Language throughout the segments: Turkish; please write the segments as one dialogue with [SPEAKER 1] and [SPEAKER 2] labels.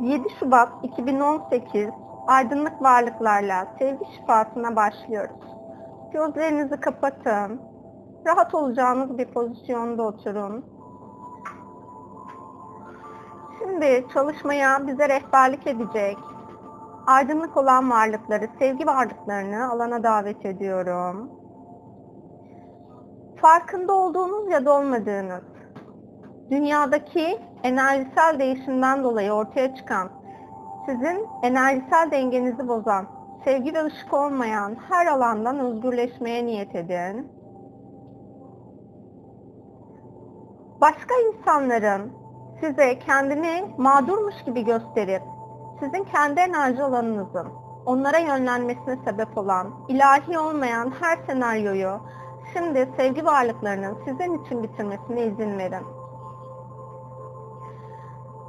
[SPEAKER 1] 7 Şubat 2018 aydınlık varlıklarla sevgi şifasına başlıyoruz. Gözlerinizi kapatın. Rahat olacağınız bir pozisyonda oturun. Şimdi çalışmaya bize rehberlik edecek aydınlık olan varlıkları, sevgi varlıklarını alana davet ediyorum. Farkında olduğunuz ya da olmadığınız, dünyadaki enerjisel değişimden dolayı ortaya çıkan, sizin enerjisel dengenizi bozan, sevgi ve ışık olmayan her alandan özgürleşmeye niyet edin. Başka insanların size kendini mağdurmuş gibi gösterip sizin kendi enerji alanınızın onlara yönlenmesine sebep olan, ilahi olmayan her senaryoyu şimdi sevgi varlıklarının sizin için bitirmesine izin verin.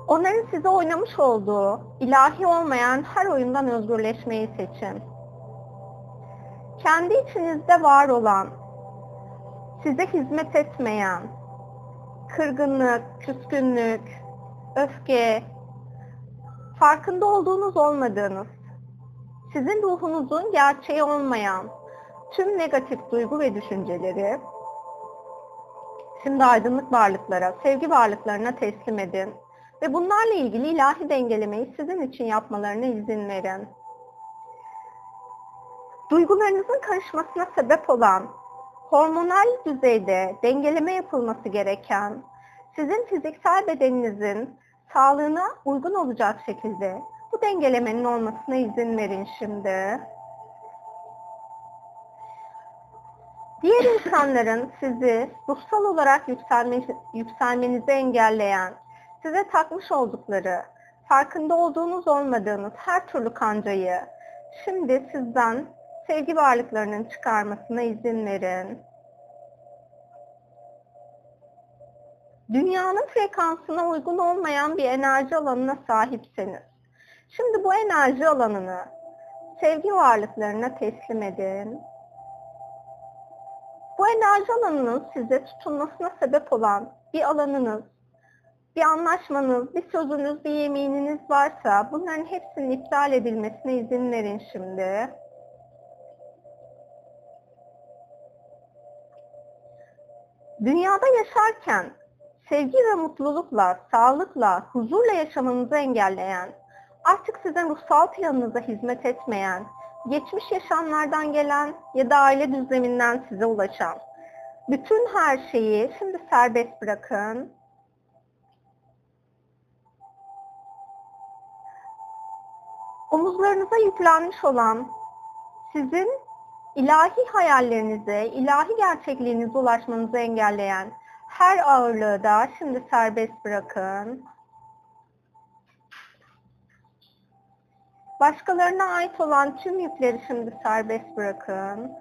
[SPEAKER 1] Onların size oynamış olduğu ilahi olmayan her oyundan özgürleşmeyi seçin. Kendi içinizde var olan, size hizmet etmeyen, kırgınlık, küskünlük, öfke, farkında olduğunuz olmadığınız, sizin ruhunuzun gerçeği olmayan tüm negatif duygu ve düşünceleri şimdi aydınlık varlıklara, sevgi varlıklarına teslim edin ve bunlarla ilgili ilahi dengelemeyi sizin için yapmalarına izin verin. Duygularınızın karışmasına sebep olan, hormonal düzeyde dengeleme yapılması gereken, sizin fiziksel bedeninizin sağlığına uygun olacak şekilde bu dengelemenin olmasına izin verin şimdi. Diğer insanların sizi ruhsal olarak yükselme, yükselmenizi engelleyen, size takmış oldukları, farkında olduğunuz olmadığınız her türlü kancayı şimdi sizden sevgi varlıklarının çıkarmasına izin verin. Dünyanın frekansına uygun olmayan bir enerji alanına sahipseniz, şimdi bu enerji alanını sevgi varlıklarına teslim edin. Bu enerji alanının size tutunmasına sebep olan bir alanınız, bir anlaşmanız, bir sözünüz, bir yemininiz varsa bunların hepsinin iptal edilmesine izin verin şimdi. Dünyada yaşarken sevgi ve mutlulukla, sağlıkla, huzurla yaşamanızı engelleyen, artık sizin ruhsal planınıza hizmet etmeyen, geçmiş yaşamlardan gelen ya da aile düzleminden size ulaşan bütün her şeyi şimdi serbest bırakın. Omuzlarınıza yüklenmiş olan sizin ilahi hayallerinize, ilahi gerçekliğinize ulaşmanızı engelleyen her ağırlığı da şimdi serbest bırakın. Başkalarına ait olan tüm yükleri şimdi serbest bırakın.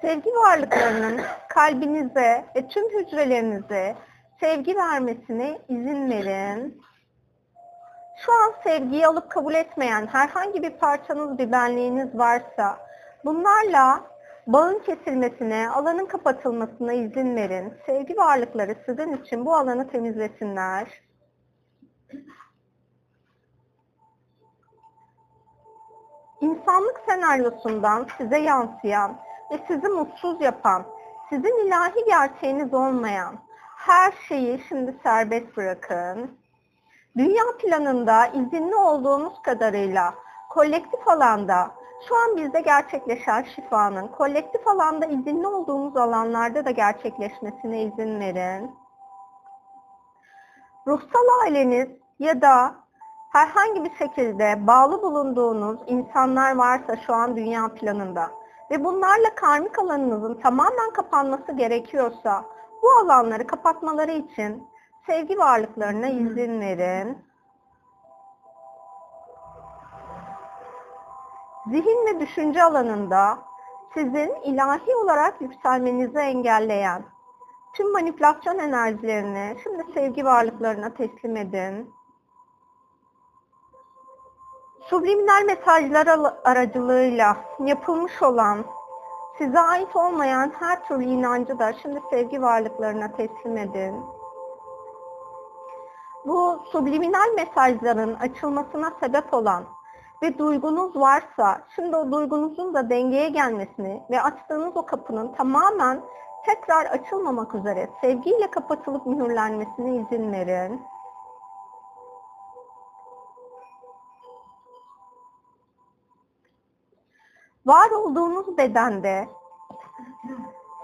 [SPEAKER 1] Sevgi varlıklarının kalbinize ve tüm hücrelerinize sevgi vermesine izin verin. Şu an sevgiyi alıp kabul etmeyen herhangi bir parçanız, bir benliğiniz varsa bunlarla bağın kesilmesine, alanın kapatılmasına izin verin. Sevgi varlıkları sizin için bu alanı temizlesinler. İnsanlık senaryosundan size yansıyan ve sizi mutsuz yapan, sizin ilahi gerçeğiniz olmayan her şeyi şimdi serbest bırakın. Dünya planında izinli olduğunuz kadarıyla kolektif alanda şu an bizde gerçekleşen şifanın kolektif alanda izinli olduğumuz alanlarda da gerçekleşmesine izin verin. Ruhsal aileniz ya da herhangi bir şekilde bağlı bulunduğunuz insanlar varsa şu an dünya planında ve bunlarla karmik alanınızın tamamen kapanması gerekiyorsa bu alanları kapatmaları için sevgi varlıklarına izin verin. zihin ve düşünce alanında sizin ilahi olarak yükselmenizi engelleyen tüm manipülasyon enerjilerini şimdi sevgi varlıklarına teslim edin. Subliminal mesajlar aracılığıyla yapılmış olan, size ait olmayan her türlü inancı da şimdi sevgi varlıklarına teslim edin. Bu subliminal mesajların açılmasına sebep olan ve duygunuz varsa şimdi o duygunuzun da dengeye gelmesini ve açtığınız o kapının tamamen tekrar açılmamak üzere sevgiyle kapatılıp mühürlenmesine izin verin. Var olduğunuz bedende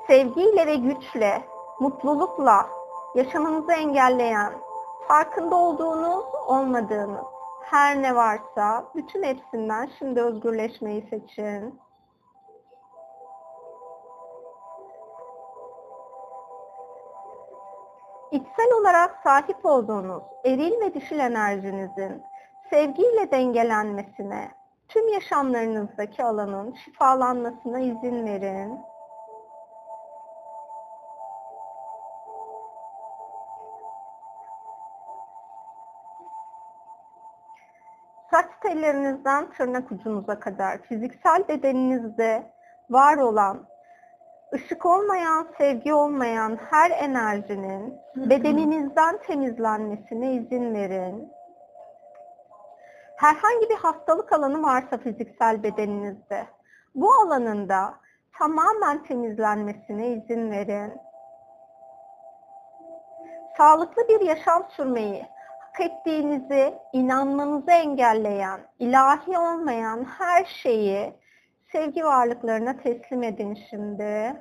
[SPEAKER 1] sevgiyle ve güçle, mutlulukla yaşamınızı engelleyen, farkında olduğunuz, olmadığınız her ne varsa bütün hepsinden şimdi özgürleşmeyi seçin. İçsel olarak sahip olduğunuz eril ve dişil enerjinizin sevgiyle dengelenmesine, tüm yaşamlarınızdaki alanın şifalanmasına izin verin. Saç tellerinizden tırnak ucunuza kadar fiziksel bedeninizde var olan, ışık olmayan, sevgi olmayan her enerjinin bedeninizden temizlenmesine izin verin. Herhangi bir hastalık alanı varsa fiziksel bedeninizde, bu alanında tamamen temizlenmesine izin verin. Sağlıklı bir yaşam sürmeyi, hak ettiğinizi inanmanızı engelleyen, ilahi olmayan her şeyi sevgi varlıklarına teslim edin şimdi.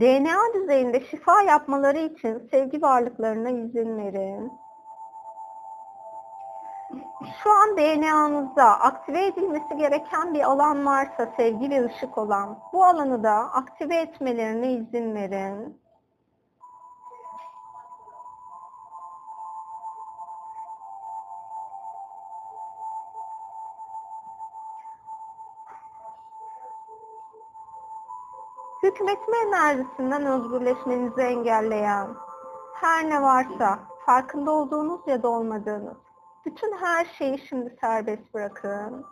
[SPEAKER 1] DNA düzeyinde şifa yapmaları için sevgi varlıklarına izin verin. Şu an DNA'nızda aktive edilmesi gereken bir alan varsa sevgi ve ışık olan, bu alanı da aktive etmelerine izin verin. hükmetme enerjisinden özgürleşmenizi engelleyen her ne varsa farkında olduğunuz ya da olmadığınız bütün her şeyi şimdi serbest bırakın.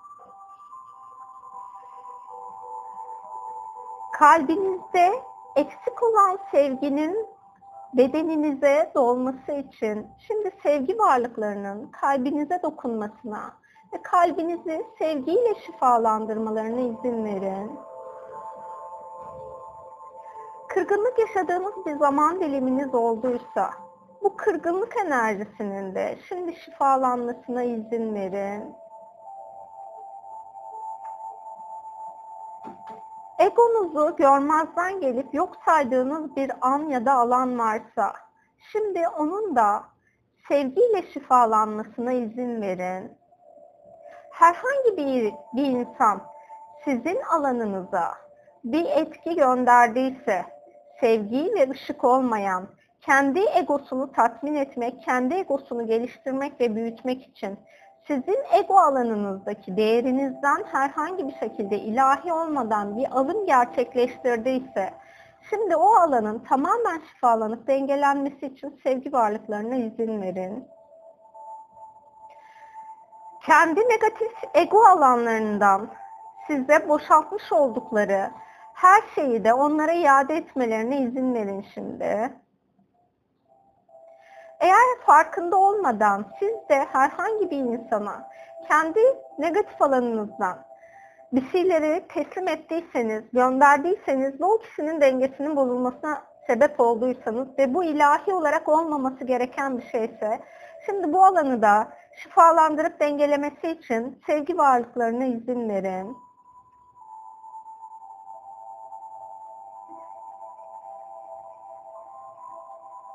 [SPEAKER 1] Kalbinizde eksik olan sevginin bedeninize dolması için şimdi sevgi varlıklarının kalbinize dokunmasına ve kalbinizi sevgiyle şifalandırmalarına izin verin kırgınlık yaşadığınız bir zaman diliminiz olduysa bu kırgınlık enerjisinin de şimdi şifalanmasına izin verin. Egonuzu görmezden gelip yok saydığınız bir an ya da alan varsa şimdi onun da sevgiyle şifalanmasına izin verin. Herhangi bir, bir insan sizin alanınıza bir etki gönderdiyse sevgi ve ışık olmayan, kendi egosunu tatmin etmek, kendi egosunu geliştirmek ve büyütmek için sizin ego alanınızdaki değerinizden herhangi bir şekilde ilahi olmadan bir alım gerçekleştirdiyse, şimdi o alanın tamamen şifalanıp dengelenmesi için sevgi varlıklarına izin verin. Kendi negatif ego alanlarından size boşaltmış oldukları her şeyi de onlara iade etmelerine izin verin şimdi. Eğer farkında olmadan siz de herhangi bir insana kendi negatif alanınızdan bir şeyleri teslim ettiyseniz, gönderdiyseniz ve o kişinin dengesinin bozulmasına sebep olduysanız ve bu ilahi olarak olmaması gereken bir şeyse, şimdi bu alanı da şifalandırıp dengelemesi için sevgi varlıklarına izin verin.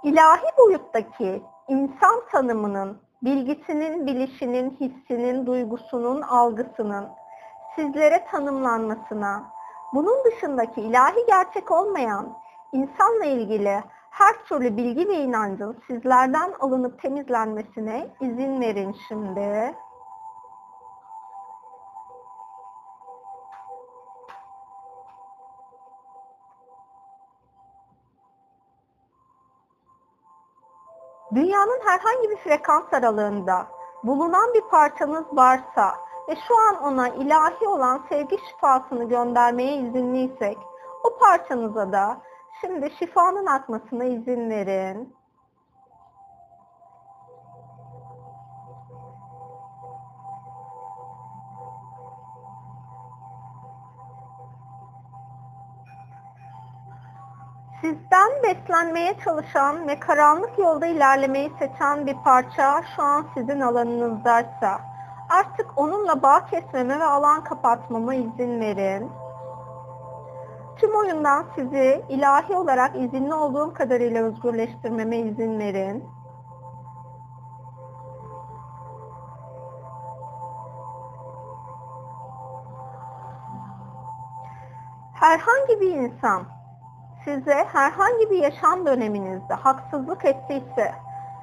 [SPEAKER 1] İlahi boyuttaki insan tanımının, bilgisinin, bilişinin, hissinin, duygusunun, algısının sizlere tanımlanmasına, bunun dışındaki ilahi gerçek olmayan insanla ilgili her türlü bilgi ve inancın sizlerden alınıp temizlenmesine izin verin şimdi. Dünyanın herhangi bir frekans aralığında bulunan bir parçanız varsa ve şu an ona ilahi olan sevgi şifasını göndermeye izinliysek, O parçanıza da şimdi şifanın akmasına izin verin. Sizden beslenmeye çalışan ve karanlık yolda ilerlemeyi seçen bir parça şu an sizin alanınızdaysa artık onunla bağ kesmeme ve alan kapatmama izin verin. Tüm oyundan sizi ilahi olarak izinli olduğum kadarıyla özgürleştirmeme izin verin. Herhangi bir insan size herhangi bir yaşam döneminizde haksızlık ettiyse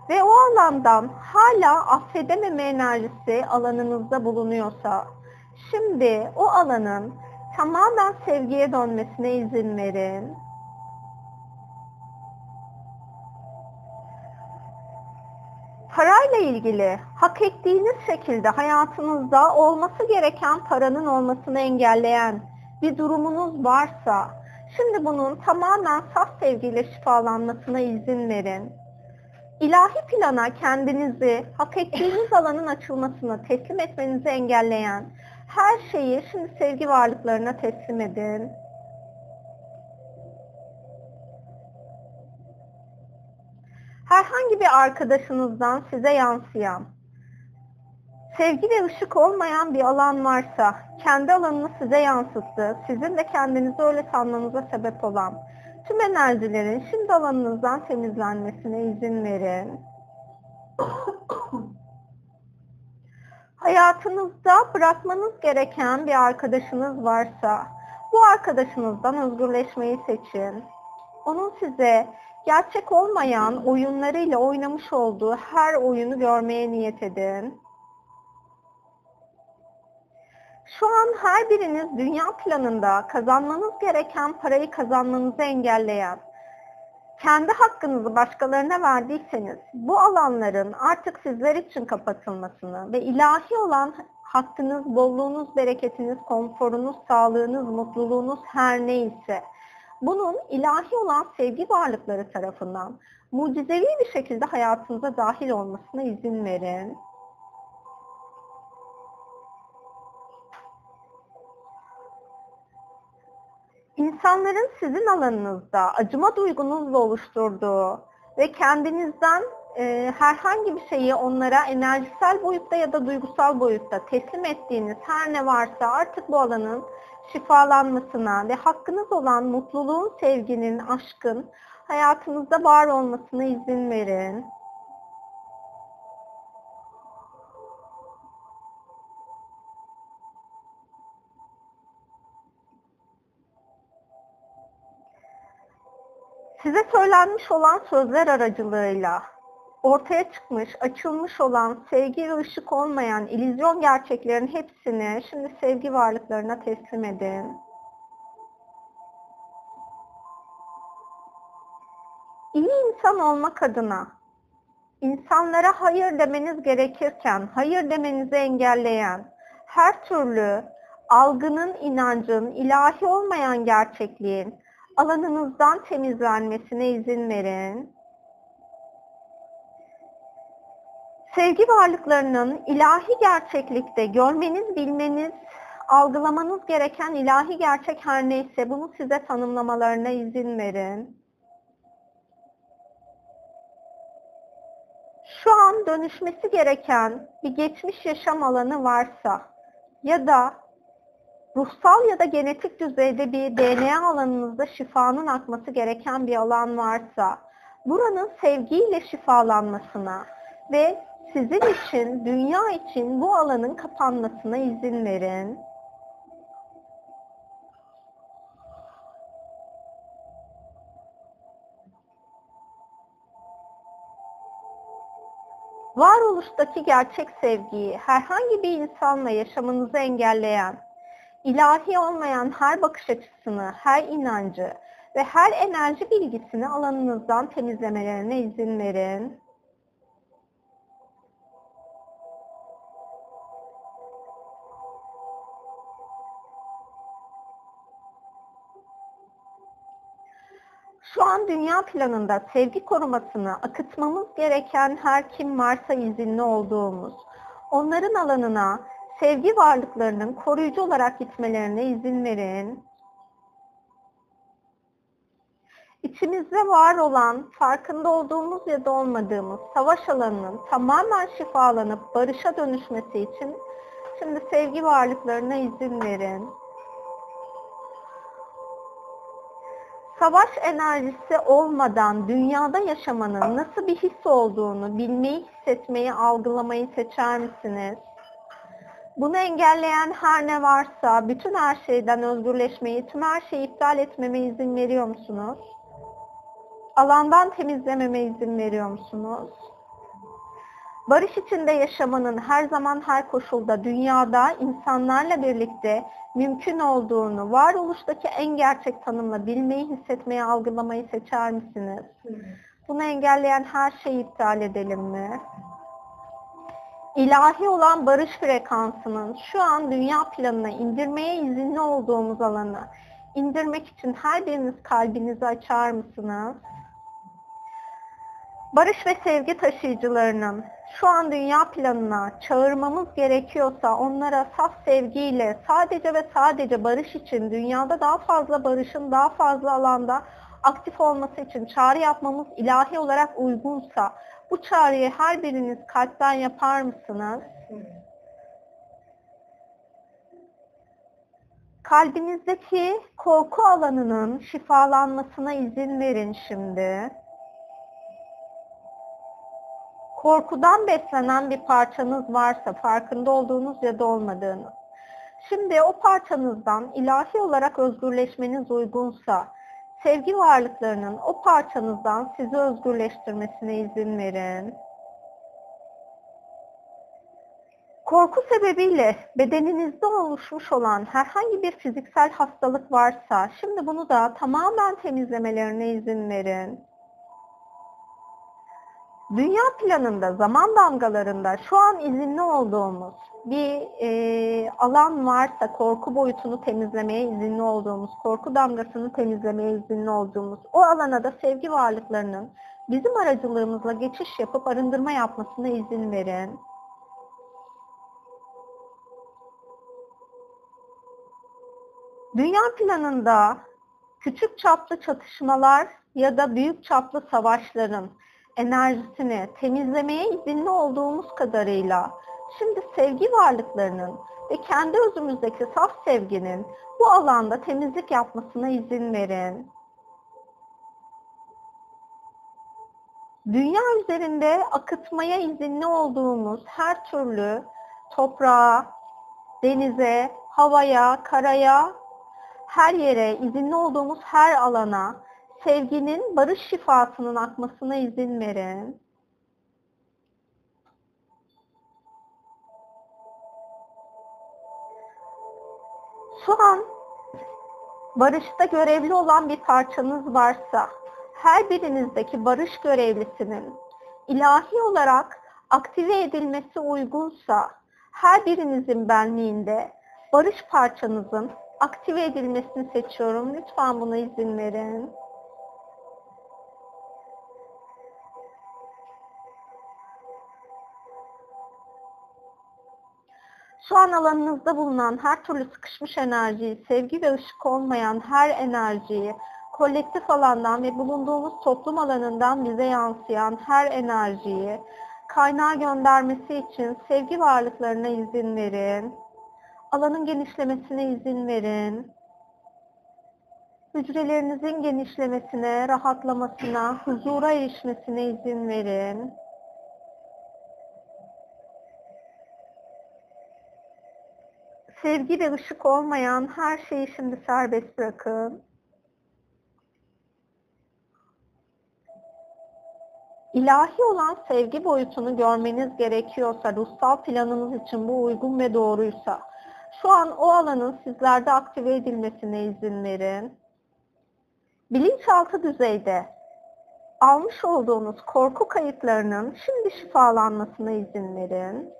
[SPEAKER 1] ve o alandan hala affedememe enerjisi alanınızda bulunuyorsa şimdi o alanın tamamen sevgiye dönmesine izin verin. Parayla ilgili hak ettiğiniz şekilde hayatınızda olması gereken paranın olmasını engelleyen bir durumunuz varsa Şimdi bunun tamamen saf sevgiyle şifalanmasına izin verin. İlahi plana kendinizi hak ettiğiniz alanın açılmasına teslim etmenizi engelleyen her şeyi şimdi sevgi varlıklarına teslim edin. Herhangi bir arkadaşınızdan size yansıyan sevgi ve ışık olmayan bir alan varsa, kendi alanını size yansıttı, sizin de kendinizi öyle sanmanıza sebep olan tüm enerjilerin şimdi alanınızdan temizlenmesine izin verin. Hayatınızda bırakmanız gereken bir arkadaşınız varsa, bu arkadaşınızdan özgürleşmeyi seçin. Onun size gerçek olmayan oyunlarıyla oynamış olduğu her oyunu görmeye niyet edin. Şu an her biriniz dünya planında kazanmanız gereken parayı kazanmanızı engelleyen, kendi hakkınızı başkalarına verdiyseniz bu alanların artık sizler için kapatılmasını ve ilahi olan hakkınız, bolluğunuz, bereketiniz, konforunuz, sağlığınız, mutluluğunuz her neyse bunun ilahi olan sevgi varlıkları tarafından mucizevi bir şekilde hayatınıza dahil olmasına izin verin. İnsanların sizin alanınızda acıma duygunuzla oluşturduğu ve kendinizden e, herhangi bir şeyi onlara enerjisel boyutta ya da duygusal boyutta teslim ettiğiniz her ne varsa artık bu alanın şifalanmasına ve hakkınız olan mutluluğun, sevginin, aşkın hayatınızda var olmasına izin verin. Size söylenmiş olan sözler aracılığıyla ortaya çıkmış, açılmış olan sevgi ve ışık olmayan illüzyon gerçeklerin hepsini şimdi sevgi varlıklarına teslim edin. İyi insan olmak adına insanlara hayır demeniz gerekirken hayır demenizi engelleyen her türlü algının, inancın, ilahi olmayan gerçekliğin alanınızdan temizlenmesine izin verin. Sevgi varlıklarının ilahi gerçeklikte görmeniz, bilmeniz, algılamanız gereken ilahi gerçek her neyse bunu size tanımlamalarına izin verin. Şu an dönüşmesi gereken bir geçmiş yaşam alanı varsa ya da ruhsal ya da genetik düzeyde bir DNA alanınızda şifanın akması gereken bir alan varsa buranın sevgiyle şifalanmasına ve sizin için, dünya için bu alanın kapanmasına izin verin. Varoluştaki gerçek sevgiyi herhangi bir insanla yaşamınızı engelleyen ilahi olmayan her bakış açısını, her inancı ve her enerji bilgisini alanınızdan temizlemelerine izin verin. Şu an dünya planında sevgi korumasını akıtmamız gereken her kim varsa izinli olduğumuz, onların alanına sevgi varlıklarının koruyucu olarak gitmelerine izin verin. İçimizde var olan, farkında olduğumuz ya da olmadığımız savaş alanının tamamen şifalanıp barışa dönüşmesi için şimdi sevgi varlıklarına izin verin. Savaş enerjisi olmadan dünyada yaşamanın nasıl bir his olduğunu bilmeyi, hissetmeyi, algılamayı seçer misiniz? Bunu engelleyen her ne varsa bütün her şeyden özgürleşmeyi, tüm her şeyi iptal etmeme izin veriyor musunuz? Alandan temizlememe izin veriyor musunuz? Barış içinde yaşamanın her zaman her koşulda dünyada insanlarla birlikte mümkün olduğunu varoluştaki en gerçek tanımla bilmeyi, hissetmeyi, algılamayı seçer misiniz? Bunu engelleyen her şeyi iptal edelim mi? İlahi olan barış frekansının şu an dünya planına indirmeye izinli olduğumuz alanı indirmek için her biriniz kalbinizi açar mısınız? Barış ve sevgi taşıyıcılarının şu an dünya planına çağırmamız gerekiyorsa onlara saf sevgiyle sadece ve sadece barış için dünyada daha fazla barışın daha fazla alanda aktif olması için çağrı yapmamız ilahi olarak uygunsa bu çağrıyı her biriniz kalpten yapar mısınız? Kalbinizdeki korku alanının şifalanmasına izin verin şimdi. Korkudan beslenen bir parçanız varsa farkında olduğunuz ya da olmadığınız. Şimdi o parçanızdan ilahi olarak özgürleşmeniz uygunsa sevgi varlıklarının o parçanızdan sizi özgürleştirmesine izin verin. Korku sebebiyle bedeninizde oluşmuş olan herhangi bir fiziksel hastalık varsa şimdi bunu da tamamen temizlemelerine izin verin. Dünya planında, zaman damgalarında şu an izinli olduğumuz bir e, alan varsa korku boyutunu temizlemeye izinli olduğumuz, korku damgasını temizlemeye izinli olduğumuz o alana da sevgi varlıklarının bizim aracılığımızla geçiş yapıp arındırma yapmasına izin verin. Dünya planında küçük çaplı çatışmalar ya da büyük çaplı savaşların enerjisini temizlemeye izinli olduğumuz kadarıyla şimdi sevgi varlıklarının ve kendi özümüzdeki saf sevginin bu alanda temizlik yapmasına izin verin. Dünya üzerinde akıtmaya izinli olduğumuz her türlü toprağa, denize, havaya, karaya, her yere, izinli olduğumuz her alana sevginin barış şifasının akmasına izin verin. Şu an barışta görevli olan bir parçanız varsa her birinizdeki barış görevlisinin ilahi olarak aktive edilmesi uygunsa her birinizin benliğinde barış parçanızın aktive edilmesini seçiyorum. Lütfen buna izin verin. Şu an alanınızda bulunan her türlü sıkışmış enerjiyi, sevgi ve ışık olmayan her enerjiyi, kolektif alandan ve bulunduğumuz toplum alanından bize yansıyan her enerjiyi kaynağa göndermesi için sevgi varlıklarına izin verin. Alanın genişlemesine izin verin. Hücrelerinizin genişlemesine, rahatlamasına, huzura erişmesine izin verin. Sevgi ve ışık olmayan her şeyi şimdi serbest bırakın. İlahi olan sevgi boyutunu görmeniz gerekiyorsa, ruhsal planınız için bu uygun ve doğruysa, şu an o alanın sizlerde aktive edilmesine izin verin. Bilinçaltı düzeyde almış olduğunuz korku kayıtlarının şimdi şifalanmasına izin verin.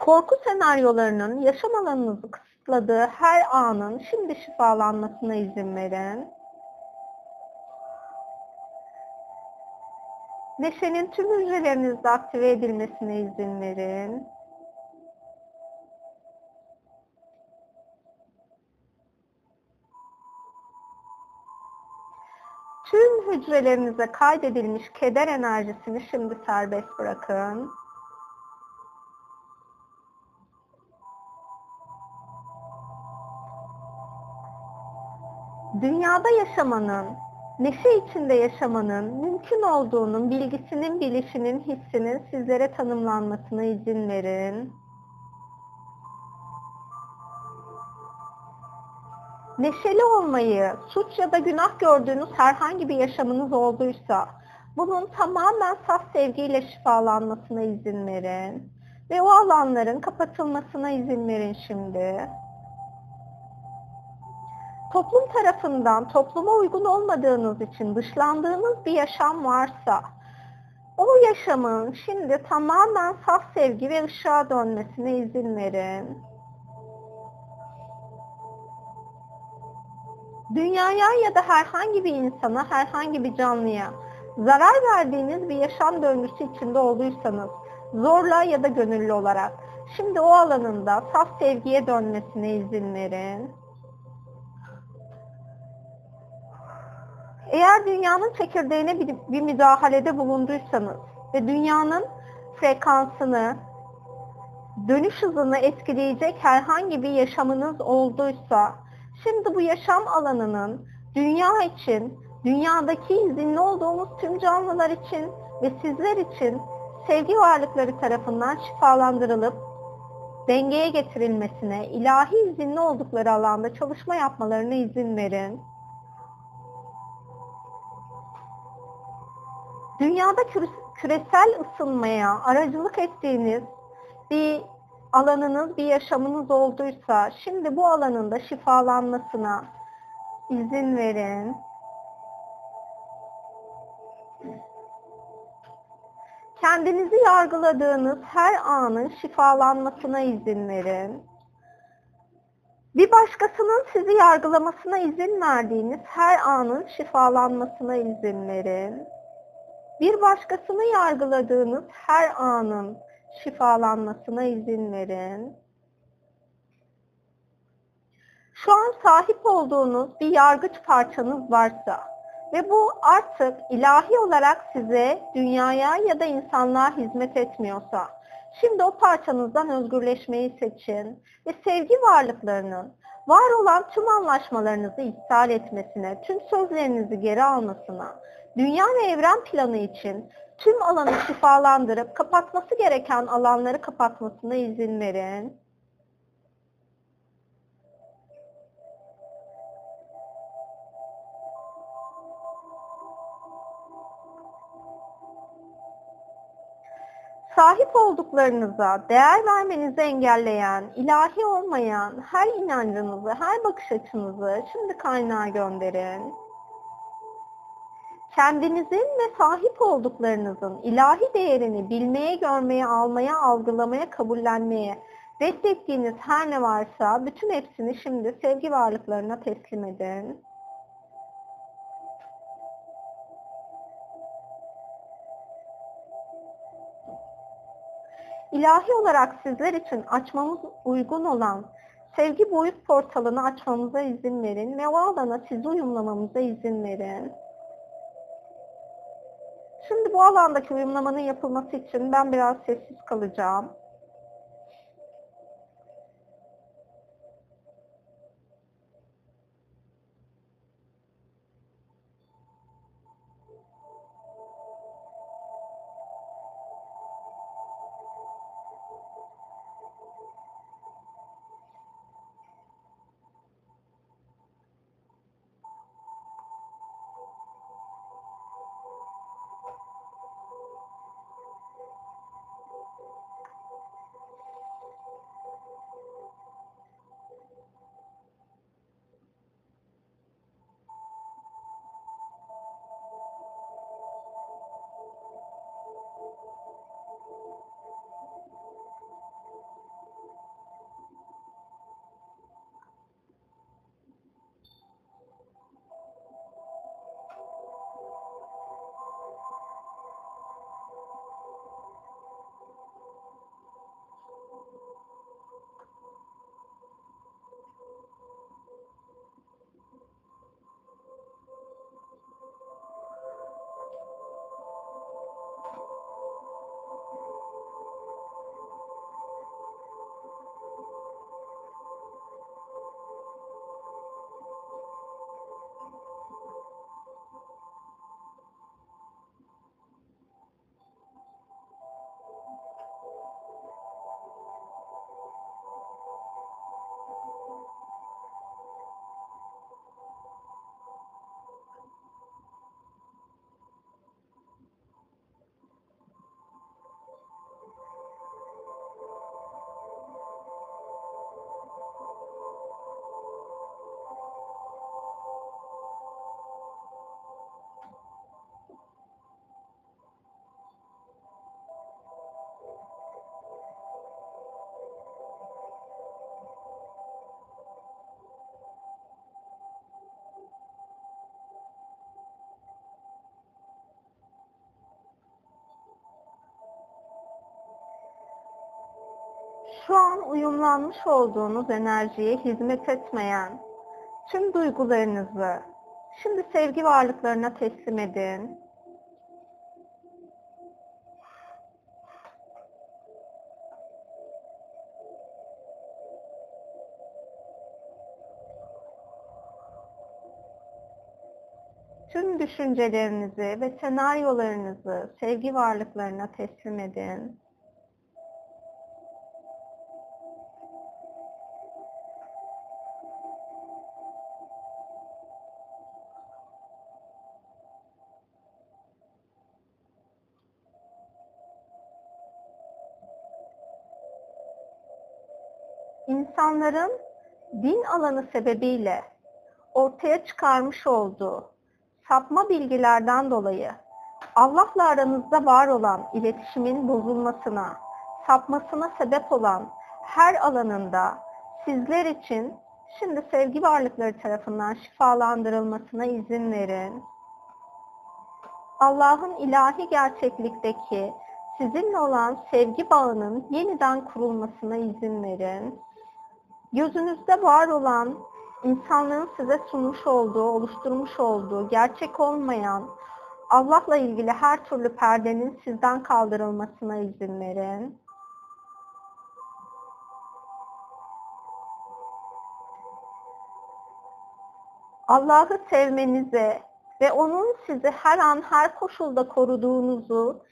[SPEAKER 1] Korku senaryolarının yaşam alanınızı kısıtladığı her anın şimdi şifalanmasına izin verin. Neşenin tüm hücrelerinizde aktive edilmesine izin verin. Tüm hücrelerinize kaydedilmiş keder enerjisini şimdi serbest bırakın. Dünyada yaşamanın, neşe içinde yaşamanın mümkün olduğunun bilgisinin, bilişinin, hissinin sizlere tanımlanmasına izin verin. Neşeli olmayı, suç ya da günah gördüğünüz herhangi bir yaşamınız olduysa, bunun tamamen saf sevgiyle şifalanmasına izin verin. Ve o alanların kapatılmasına izin verin şimdi. Toplum tarafından topluma uygun olmadığınız için dışlandığınız bir yaşam varsa, o yaşamın şimdi tamamen saf sevgi ve ışığa dönmesine izin verin. Dünyaya ya da herhangi bir insana, herhangi bir canlıya zarar verdiğiniz bir yaşam döngüsü içinde olduysanız, zorla ya da gönüllü olarak, şimdi o alanında saf sevgiye dönmesine izin verin. Eğer dünyanın çekirdeğine bir, bir müdahalede bulunduysanız ve dünyanın frekansını, dönüş hızını etkileyecek herhangi bir yaşamınız olduysa, şimdi bu yaşam alanının dünya için, dünyadaki izinli olduğumuz tüm canlılar için ve sizler için sevgi varlıkları tarafından şifalandırılıp dengeye getirilmesine, ilahi izinli oldukları alanda çalışma yapmalarına izin verin. Dünyada küresel ısınmaya aracılık ettiğiniz bir alanınız, bir yaşamınız olduysa şimdi bu alanında şifalanmasına izin verin. Kendinizi yargıladığınız her anın şifalanmasına izin verin. Bir başkasının sizi yargılamasına izin verdiğiniz her anın şifalanmasına izin verin bir başkasını yargıladığınız her anın şifalanmasına izin verin. Şu an sahip olduğunuz bir yargıç parçanız varsa ve bu artık ilahi olarak size, dünyaya ya da insanlığa hizmet etmiyorsa, şimdi o parçanızdan özgürleşmeyi seçin ve sevgi varlıklarının var olan tüm anlaşmalarınızı iptal etmesine, tüm sözlerinizi geri almasına, dünya ve evren planı için tüm alanı şifalandırıp kapatması gereken alanları kapatmasına izin verin. sahip olduklarınıza değer vermenizi engelleyen, ilahi olmayan her inancınızı, her bakış açınızı şimdi kaynağa gönderin kendinizin ve sahip olduklarınızın ilahi değerini bilmeye, görmeye, almaya, algılamaya, kabullenmeye reddettiğiniz her ne varsa bütün hepsini şimdi sevgi varlıklarına teslim edin. İlahi olarak sizler için açmamız uygun olan sevgi boyut portalını açmamıza izin verin ve o alana sizi uyumlamamıza izin verin. Bu alandaki uyumlamanın yapılması için ben biraz sessiz kalacağım. Şu an uyumlanmış olduğunuz enerjiye hizmet etmeyen tüm duygularınızı şimdi sevgi varlıklarına teslim edin. Tüm düşüncelerinizi ve senaryolarınızı sevgi varlıklarına teslim edin. İnsanların din alanı sebebiyle ortaya çıkarmış olduğu sapma bilgilerden dolayı Allah'la aranızda var olan iletişimin bozulmasına, sapmasına sebep olan her alanında sizler için şimdi sevgi varlıkları tarafından şifalandırılmasına izin verin. Allah'ın ilahi gerçeklikteki sizinle olan sevgi bağının yeniden kurulmasına izin verin. Gözünüzde var olan insanlığın size sunmuş olduğu, oluşturmuş olduğu, gerçek olmayan Allah'la ilgili her türlü perdenin sizden kaldırılmasına izin verin. Allah'ı sevmenize ve onun sizi her an her koşulda koruduğunuzu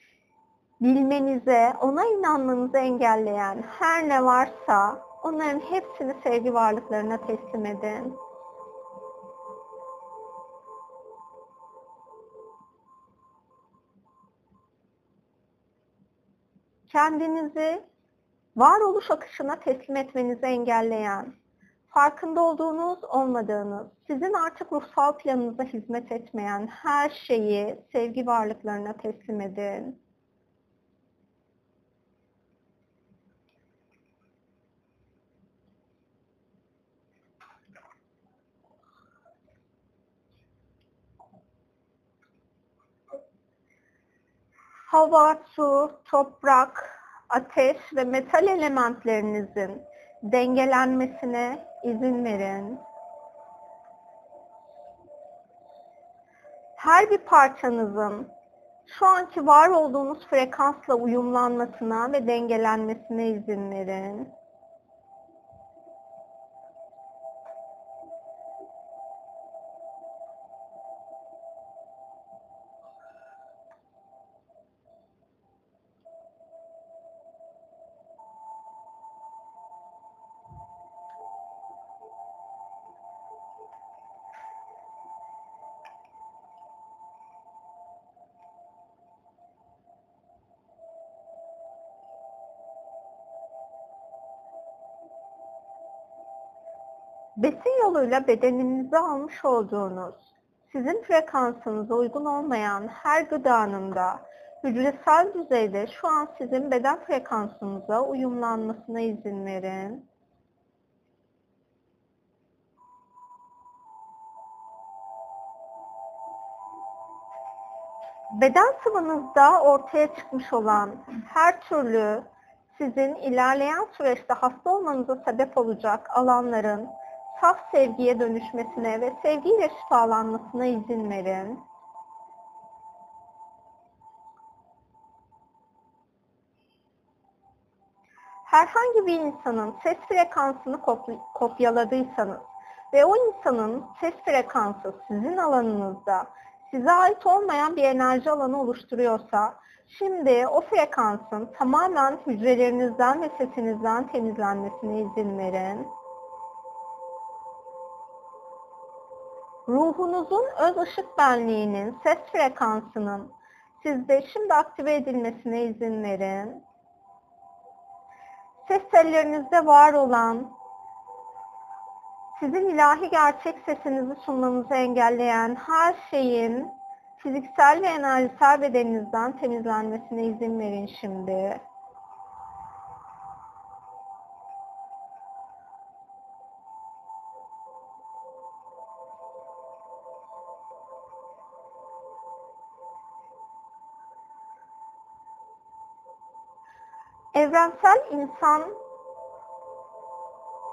[SPEAKER 1] bilmenize, ona inanmanızı engelleyen her ne varsa onların hepsini sevgi varlıklarına teslim edin. Kendinizi varoluş akışına teslim etmenizi engelleyen, farkında olduğunuz, olmadığınız, sizin artık ruhsal planınıza hizmet etmeyen her şeyi sevgi varlıklarına teslim edin. Hava, su, toprak, ateş ve metal elementlerinizin dengelenmesine izin verin. Her bir parçanızın şu anki var olduğunuz frekansla uyumlanmasına ve dengelenmesine izin verin. Yoluyla bedeninize almış olduğunuz, sizin frekansınıza uygun olmayan her gıdanın da hücresel düzeyde şu an sizin beden frekansınıza uyumlanmasına izin verin. Beden sıvınızda ortaya çıkmış olan her türlü sizin ilerleyen süreçte hasta olmanıza sebep olacak alanların saf sevgiye dönüşmesine ve sevgiyle şifalanmasına izin verin. Herhangi bir insanın ses frekansını kopyaladıysanız ve o insanın ses frekansı sizin alanınızda size ait olmayan bir enerji alanı oluşturuyorsa şimdi o frekansın tamamen hücrelerinizden ve sesinizden temizlenmesine izin verin. Ruhunuzun öz ışık benliğinin ses frekansının sizde şimdi aktive edilmesine izin verin. Ses tellerinizde var olan, sizin ilahi gerçek sesinizi sunmanızı engelleyen her şeyin fiziksel ve enerjisel bedeninizden temizlenmesine izin verin şimdi. Evrensel insan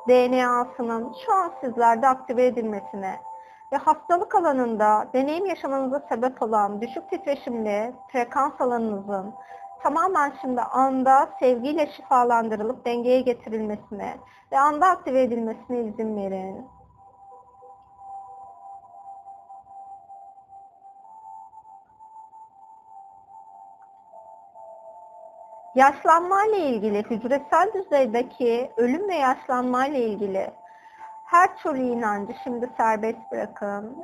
[SPEAKER 1] DNA'sının şu an sizlerde aktive edilmesine ve hastalık alanında deneyim yaşamanıza sebep olan düşük titreşimli frekans alanınızın tamamen şimdi anda sevgiyle şifalandırılıp dengeye getirilmesine ve anda aktive edilmesine izin verin. Yaşlanma ile ilgili, hücresel düzeydeki ölüm ve yaşlanma ile ilgili her türlü inancı şimdi serbest bırakın.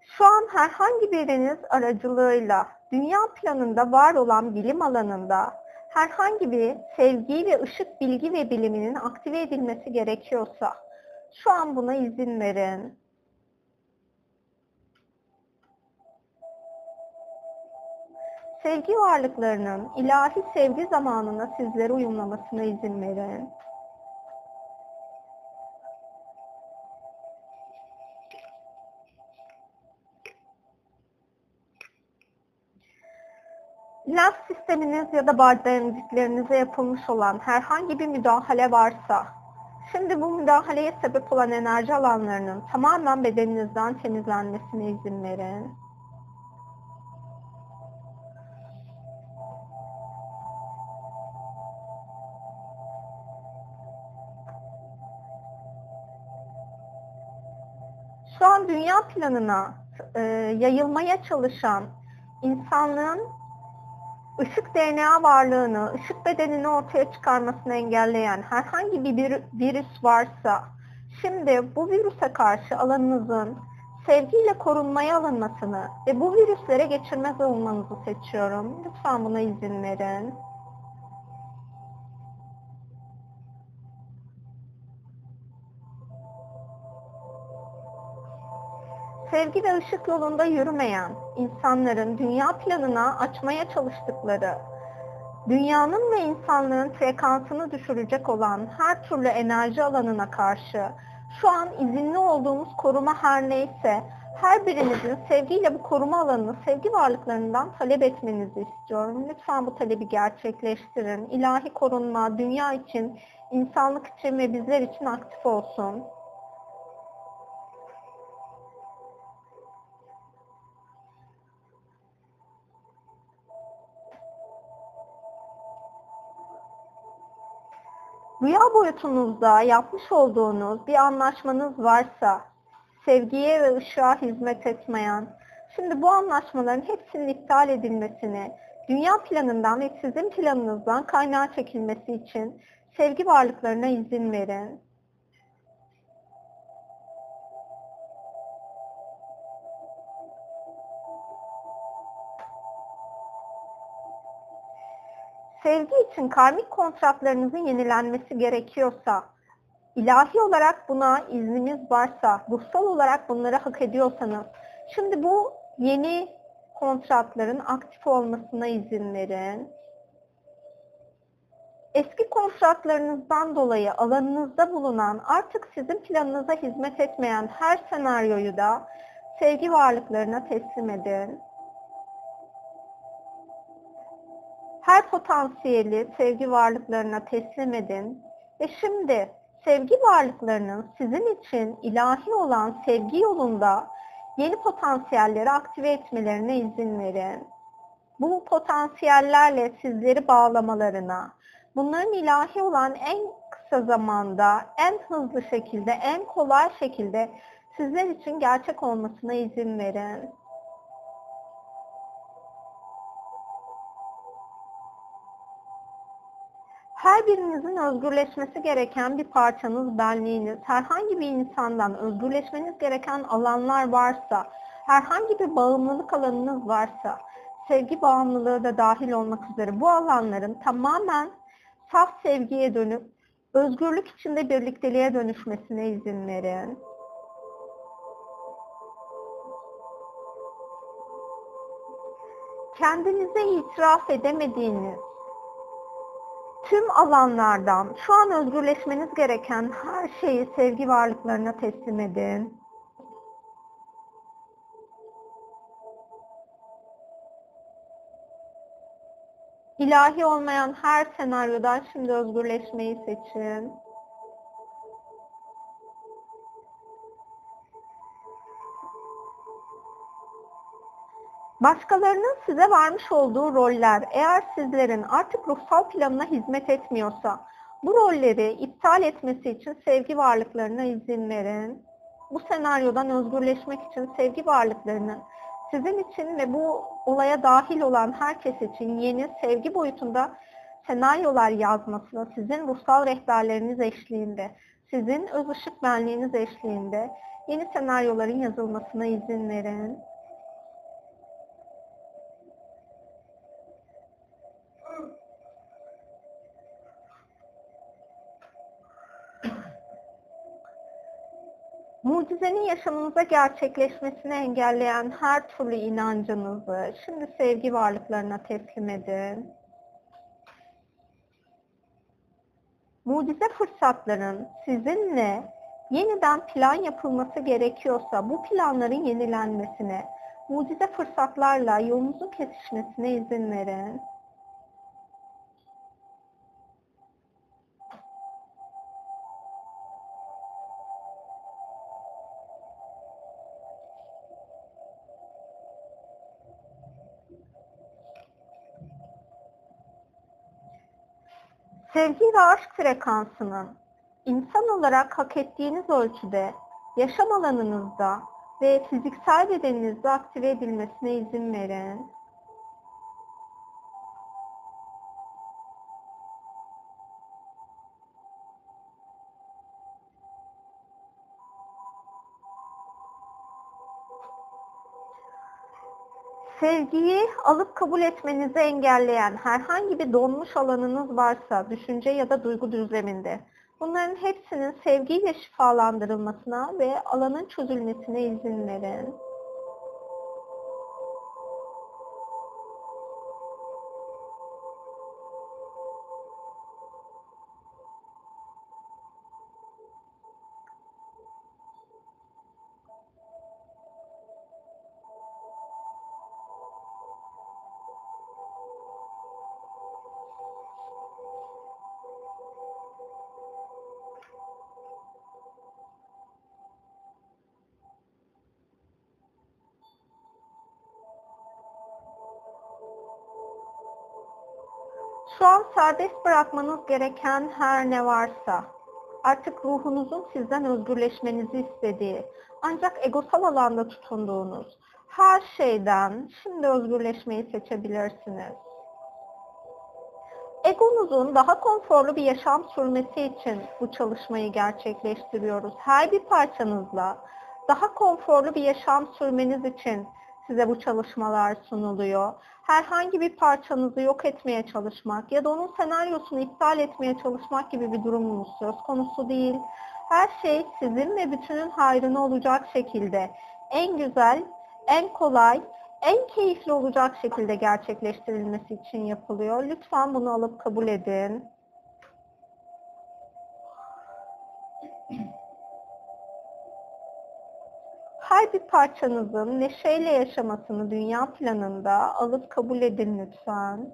[SPEAKER 1] Şu an herhangi biriniz aracılığıyla dünya planında var olan bilim alanında herhangi bir sevgi ve ışık bilgi ve biliminin aktive edilmesi gerekiyorsa şu an buna izin verin. Sevgi varlıklarının ilahi sevgi zamanına sizlere uyumlamasına izin verin. Lenf sisteminiz ya da bademciklerinize yapılmış olan herhangi bir müdahale varsa, şimdi bu müdahaleye sebep olan enerji alanlarının tamamen bedeninizden temizlenmesine izin verin. Planına e, yayılmaya çalışan insanlığın ışık DNA varlığını, ışık bedenini ortaya çıkarmasını engelleyen herhangi bir vir- virüs varsa, şimdi bu virüse karşı alanınızın sevgiyle korunmaya alınmasını ve bu virüslere geçirmez olmanızı seçiyorum. Lütfen buna izin verin. Sevgi ve ışık yolunda yürümeyen insanların dünya planına açmaya çalıştıkları, dünyanın ve insanlığın frekansını düşürecek olan her türlü enerji alanına karşı şu an izinli olduğumuz koruma her neyse her birinizin sevgiyle bu koruma alanını sevgi varlıklarından talep etmenizi istiyorum. Lütfen bu talebi gerçekleştirin. İlahi korunma dünya için, insanlık için ve bizler için aktif olsun. Rüya boyutunuzda yapmış olduğunuz bir anlaşmanız varsa, sevgiye ve ışığa hizmet etmeyen, şimdi bu anlaşmaların hepsinin iptal edilmesini, dünya planından ve sizin planınızdan kaynağı çekilmesi için sevgi varlıklarına izin verin. Sevgi için karmik kontratlarınızın yenilenmesi gerekiyorsa, ilahi olarak buna izniniz varsa, ruhsal olarak bunları hak ediyorsanız, şimdi bu yeni kontratların aktif olmasına izin verin. Eski kontratlarınızdan dolayı alanınızda bulunan artık sizin planınıza hizmet etmeyen her senaryoyu da sevgi varlıklarına teslim edin. Her potansiyeli sevgi varlıklarına teslim edin ve şimdi sevgi varlıklarının sizin için ilahi olan sevgi yolunda yeni potansiyelleri aktive etmelerine izin verin. Bu potansiyellerle sizleri bağlamalarına, bunların ilahi olan en kısa zamanda, en hızlı şekilde, en kolay şekilde sizler için gerçek olmasına izin verin. Her birinizin özgürleşmesi gereken bir parçanız benliğiniz, herhangi bir insandan özgürleşmeniz gereken alanlar varsa, herhangi bir bağımlılık alanınız varsa, sevgi bağımlılığı da dahil olmak üzere bu alanların tamamen saf sevgiye dönüp özgürlük içinde birlikteliğe dönüşmesine izin verin. Kendinize itiraf edemediğiniz tüm alanlardan şu an özgürleşmeniz gereken her şeyi sevgi varlıklarına teslim edin. İlahi olmayan her senaryodan şimdi özgürleşmeyi seçin. Başkalarının size vermiş olduğu roller eğer sizlerin artık ruhsal planına hizmet etmiyorsa bu rolleri iptal etmesi için sevgi varlıklarına izin verin. Bu senaryodan özgürleşmek için sevgi varlıklarının sizin için ve bu olaya dahil olan herkes için yeni sevgi boyutunda senaryolar yazmasına, sizin ruhsal rehberleriniz eşliğinde, sizin öz ışık benliğiniz eşliğinde yeni senaryoların yazılmasına izin verin. Yaşamınıza gerçekleşmesini engelleyen her türlü inancınızı şimdi sevgi varlıklarına teslim edin. Mucize fırsatların sizinle yeniden plan yapılması gerekiyorsa bu planların yenilenmesine, mucize fırsatlarla yolunuzun kesişmesine izin verin. Sevgi ve aşk frekansının insan olarak hak ettiğiniz ölçüde yaşam alanınızda ve fiziksel bedeninizde aktive edilmesine izin verin. Sevgiyi alıp kabul etmenizi engelleyen herhangi bir donmuş alanınız varsa düşünce ya da duygu düzleminde bunların hepsinin sevgiyle şifalandırılmasına ve alanın çözülmesine izin verin. Serbest bırakmanız gereken her ne varsa, artık ruhunuzun sizden özgürleşmenizi istediği, ancak egosal alanda tutunduğunuz her şeyden şimdi özgürleşmeyi seçebilirsiniz. Egonuzun daha konforlu bir yaşam sürmesi için bu çalışmayı gerçekleştiriyoruz. Her bir parçanızla daha konforlu bir yaşam sürmeniz için size bu çalışmalar sunuluyor. Herhangi bir parçanızı yok etmeye çalışmak ya da onun senaryosunu iptal etmeye çalışmak gibi bir durumunuz söz konusu değil. Her şey sizin ve bütünün hayrına olacak şekilde en güzel, en kolay, en keyifli olacak şekilde gerçekleştirilmesi için yapılıyor. Lütfen bunu alıp kabul edin. Her bir parçanızın neşeyle yaşamasını dünya planında alıp kabul edin lütfen.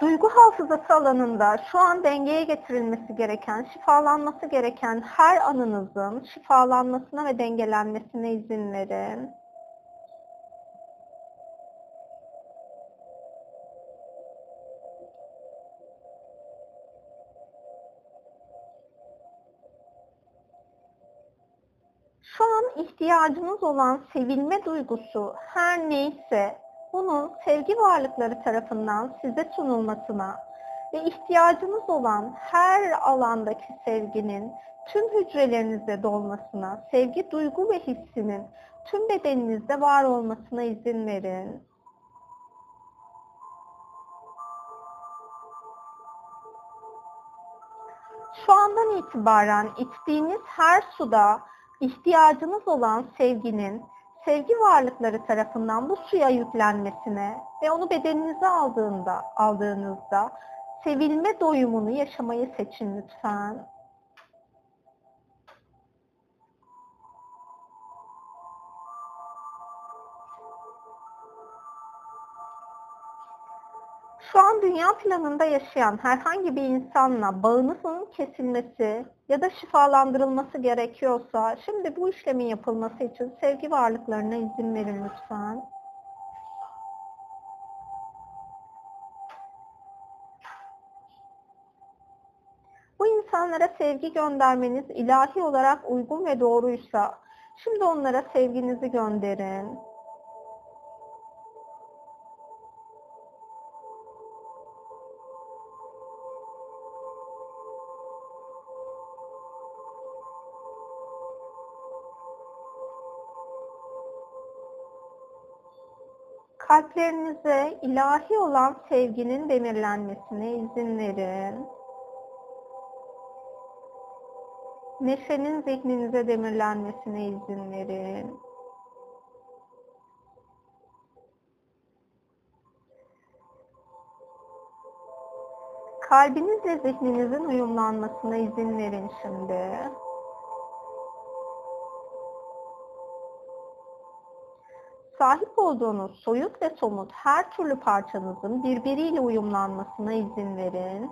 [SPEAKER 1] Duygu hafızası alanında şu an dengeye getirilmesi gereken, şifalanması gereken her anınızın şifalanmasına ve dengelenmesine izin verin. An ihtiyacınız olan sevilme duygusu her neyse bunun sevgi varlıkları tarafından size sunulmasına ve ihtiyacınız olan her alandaki sevginin tüm hücrelerinizde dolmasına, sevgi duygu ve hissinin tüm bedeninizde var olmasına izin verin. Şu andan itibaren içtiğiniz her suda ihtiyacınız olan sevginin sevgi varlıkları tarafından bu suya yüklenmesine ve onu bedeninize aldığında, aldığınızda sevilme doyumunu yaşamayı seçin lütfen. Şu an dünya planında yaşayan herhangi bir insanla bağınızın kesilmesi ya da şifalandırılması gerekiyorsa şimdi bu işlemin yapılması için sevgi varlıklarına izin verin lütfen. Bu insanlara sevgi göndermeniz ilahi olarak uygun ve doğruysa şimdi onlara sevginizi gönderin. Kalplerinize ilahi olan sevginin demirlenmesine izin verin. Neşenin zihninize demirlenmesine izin verin. Kalbinizle zihninizin uyumlanmasına izin verin şimdi. Sahip olduğunuz soyut ve somut her türlü parçanızın birbiriyle uyumlanmasına izin verin.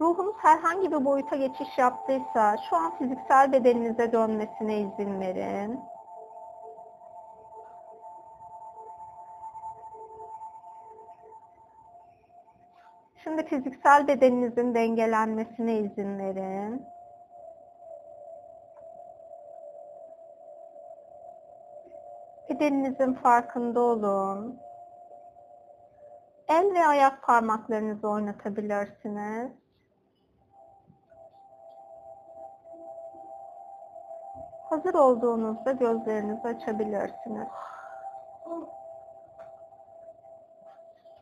[SPEAKER 1] Ruhunuz herhangi bir boyuta geçiş yaptıysa şu an fiziksel bedeninize dönmesine izin verin. Şimdi fiziksel bedeninizin dengelenmesine izin verin. Bedeninizin farkında olun. El ve ayak parmaklarınızı oynatabilirsiniz. Hazır olduğunuzda gözlerinizi açabilirsiniz.